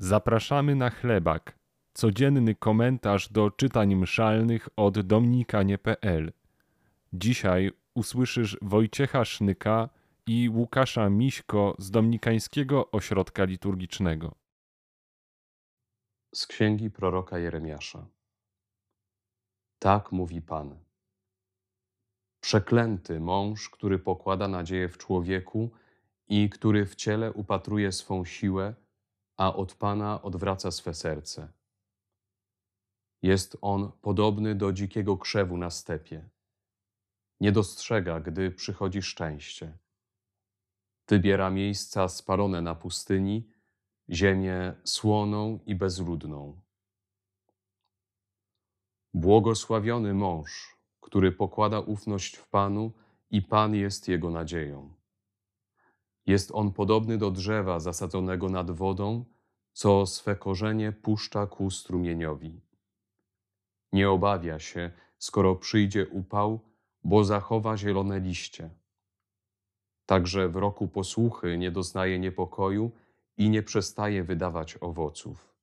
Zapraszamy na chlebak. Codzienny komentarz do czytań mszalnych od dominikanie.pl. Dzisiaj usłyszysz Wojciecha Sznyka i Łukasza Miśko z Dominikańskiego Ośrodka Liturgicznego. Z księgi proroka Jeremiasza. Tak mówi Pan. Przeklęty mąż, który pokłada nadzieję w człowieku i który w ciele upatruje swą siłę, a od Pana odwraca swe serce. Jest on podobny do dzikiego krzewu na stepie. Nie dostrzega, gdy przychodzi szczęście. Wybiera miejsca spalone na pustyni, ziemię słoną i bezludną. Błogosławiony mąż, który pokłada ufność w Panu i Pan jest jego nadzieją. Jest on podobny do drzewa zasadzonego nad wodą, co swe korzenie puszcza ku strumieniowi. Nie obawia się, skoro przyjdzie upał, bo zachowa zielone liście. Także w roku posłuchy nie doznaje niepokoju i nie przestaje wydawać owoców.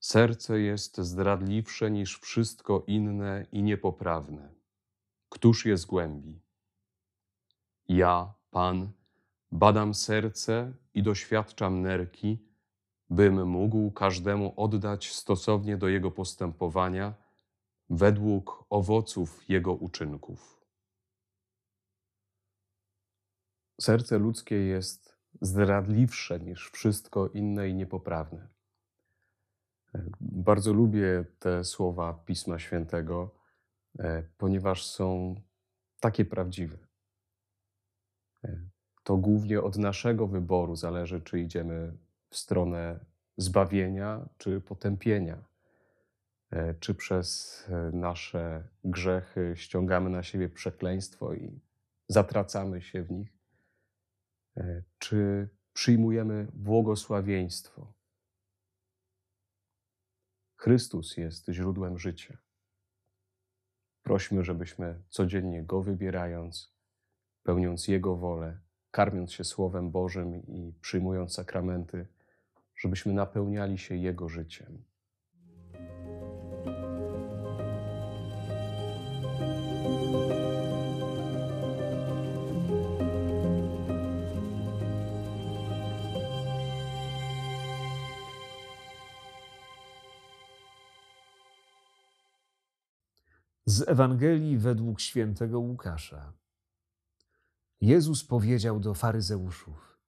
Serce jest zdradliwsze niż wszystko inne i niepoprawne. Któż je zgłębi? Ja, Pan, badam serce i doświadczam nerki, bym mógł każdemu oddać stosownie do jego postępowania, według owoców jego uczynków. Serce ludzkie jest zdradliwsze niż wszystko inne i niepoprawne. Bardzo lubię te słowa Pisma Świętego, e, ponieważ są takie prawdziwe. E, to głównie od naszego wyboru zależy, czy idziemy w stronę zbawienia czy potępienia. E, czy przez nasze grzechy ściągamy na siebie przekleństwo i zatracamy się w nich, czy przyjmujemy błogosławieństwo Chrystus jest źródłem życia. Prośmy, żebyśmy codziennie Go wybierając, pełniąc Jego wolę, karmiąc się Słowem Bożym i przyjmując sakramenty, żebyśmy napełniali się Jego życiem. Z Ewangelii według świętego Łukasza. Jezus powiedział do faryzeuszów: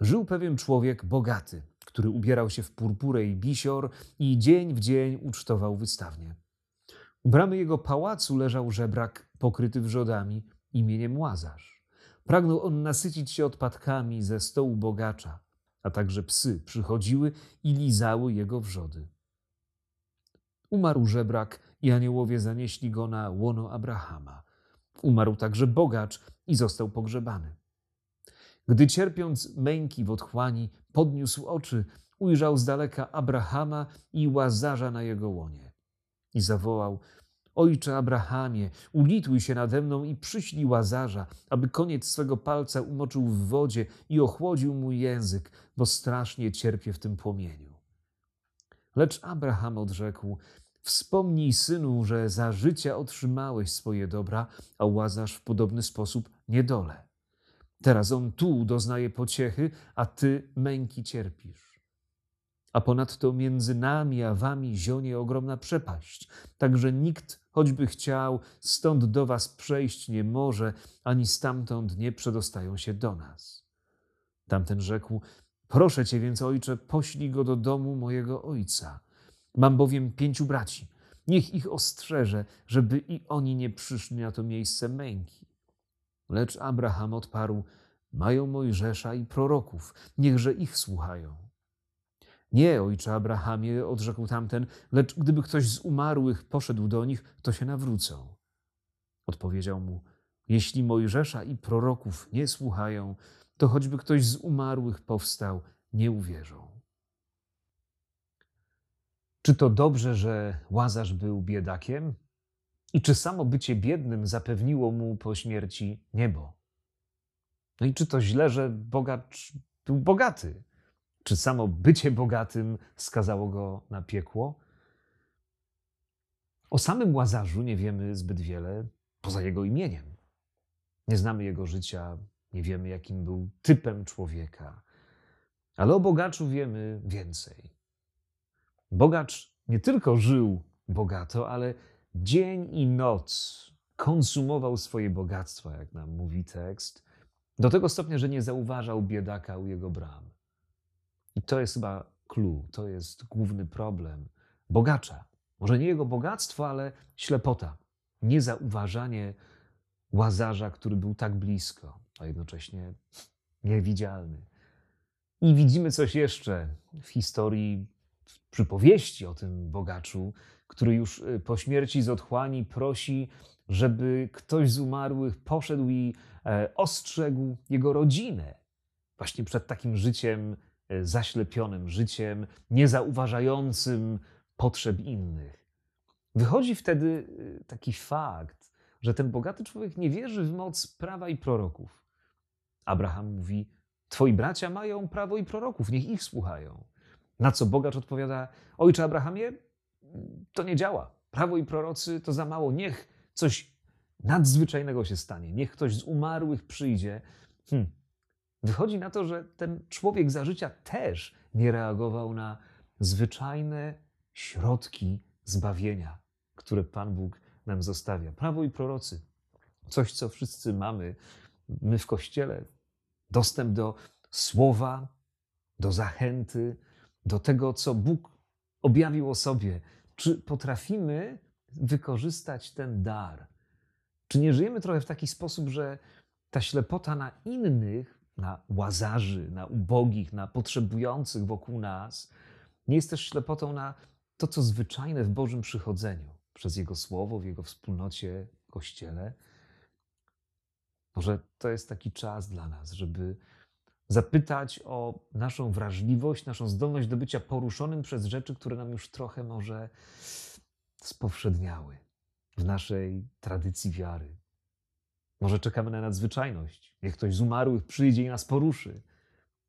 Żył pewien człowiek bogaty, który ubierał się w purpurę i bisior i dzień w dzień ucztował wystawnie. U bramy jego pałacu leżał żebrak pokryty wrzodami imieniem Łazarz. Pragnął on nasycić się odpadkami ze stołu bogacza, a także psy przychodziły i lizały jego wrzody. Umarł żebrak i aniołowie zanieśli go na łono Abrahama. Umarł także bogacz i został pogrzebany. Gdy cierpiąc męki w otchłani, podniósł oczy, ujrzał z daleka Abrahama i łazarza na jego łonie. I zawołał: Ojcze Abrahamie, ulituj się nade mną i przyślij łazarza, aby koniec swego palca umoczył w wodzie i ochłodził mój język, bo strasznie cierpię w tym płomieniu. Lecz Abraham odrzekł: Wspomnij, synu, że za życia otrzymałeś swoje dobra, a Łazarz w podobny sposób niedole. Teraz on tu doznaje pociechy, a ty męki cierpisz. A ponadto między nami a wami zionie ogromna przepaść, tak że nikt, choćby chciał, stąd do was przejść nie może, ani stamtąd nie przedostają się do nas. Tamten rzekł: Proszę cię więc, ojcze, poślij go do domu mojego ojca Mam bowiem pięciu braci. Niech ich ostrzeże, żeby i oni nie przyszli na to miejsce męki. Lecz Abraham odparł: Mają Mojżesza i proroków, niechże ich słuchają. Nie, ojcze Abrahamie, odrzekł tamten, lecz gdyby ktoś z umarłych poszedł do nich, to się nawrócą. Odpowiedział mu: Jeśli Mojżesza i proroków nie słuchają, to choćby ktoś z umarłych powstał, nie uwierzą. Czy to dobrze, że Łazarz był biedakiem? I czy samo bycie biednym zapewniło mu po śmierci niebo? No i czy to źle, że bogacz był bogaty. Czy samo bycie bogatym skazało go na piekło? O samym Łazarzu nie wiemy zbyt wiele poza jego imieniem. Nie znamy jego życia, nie wiemy, jakim był typem człowieka. Ale o bogaczu wiemy więcej. Bogacz nie tylko żył bogato, ale dzień i noc konsumował swoje bogactwa, jak nam mówi tekst, do tego stopnia, że nie zauważał biedaka u jego bram. I to jest chyba clue, to jest główny problem bogacza. Może nie jego bogactwo, ale ślepota, niezauważanie łazarza, który był tak blisko, a jednocześnie niewidzialny. I widzimy coś jeszcze w historii, przypowieści o tym bogaczu, który już y, po śmierci z otchłani prosi, żeby ktoś z umarłych poszedł i e, ostrzegł jego rodzinę właśnie przed takim życiem e, zaślepionym, życiem niezauważającym potrzeb innych. Wychodzi wtedy y, taki fakt, że ten bogaty człowiek nie wierzy w moc prawa i proroków. Abraham mówi: Twoi bracia mają prawo i proroków, niech ich słuchają. Na co bogacz odpowiada: Ojcze Abrahamie, to nie działa. Prawo i prorocy to za mało. Niech coś nadzwyczajnego się stanie. Niech ktoś z umarłych przyjdzie. Hm. Wychodzi na to, że ten człowiek za życia też nie reagował na zwyczajne środki zbawienia, które Pan Bóg nam zostawia. Prawo i prorocy. Coś, co wszyscy mamy. My w kościele. Dostęp do słowa, do zachęty, do tego, co Bóg objawił o sobie. Czy potrafimy wykorzystać ten dar? Czy nie żyjemy trochę w taki sposób, że ta ślepota na innych, na łazarzy, na ubogich, na potrzebujących wokół nas, nie jest też ślepotą na to, co zwyczajne w Bożym przychodzeniu, przez Jego Słowo, w Jego wspólnocie, Kościele? Może to jest taki czas dla nas, żeby zapytać o naszą wrażliwość, naszą zdolność do bycia poruszonym przez rzeczy, które nam już trochę może spowszedniały w naszej tradycji wiary. Może czekamy na nadzwyczajność. Niech ktoś z umarłych przyjdzie i nas poruszy.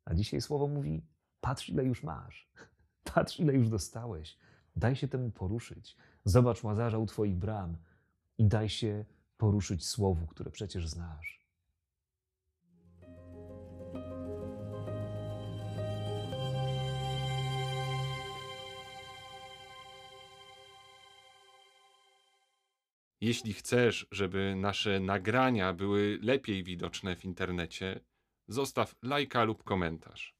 A dzisiaj słowo mówi: patrz, ile już masz. Patrz, ile już dostałeś. Daj się temu poruszyć. Zobacz łazarza u Twoich bram i daj się poruszyć słowu, które przecież znasz. Jeśli chcesz, żeby nasze nagrania były lepiej widoczne w internecie, zostaw lajka lub komentarz.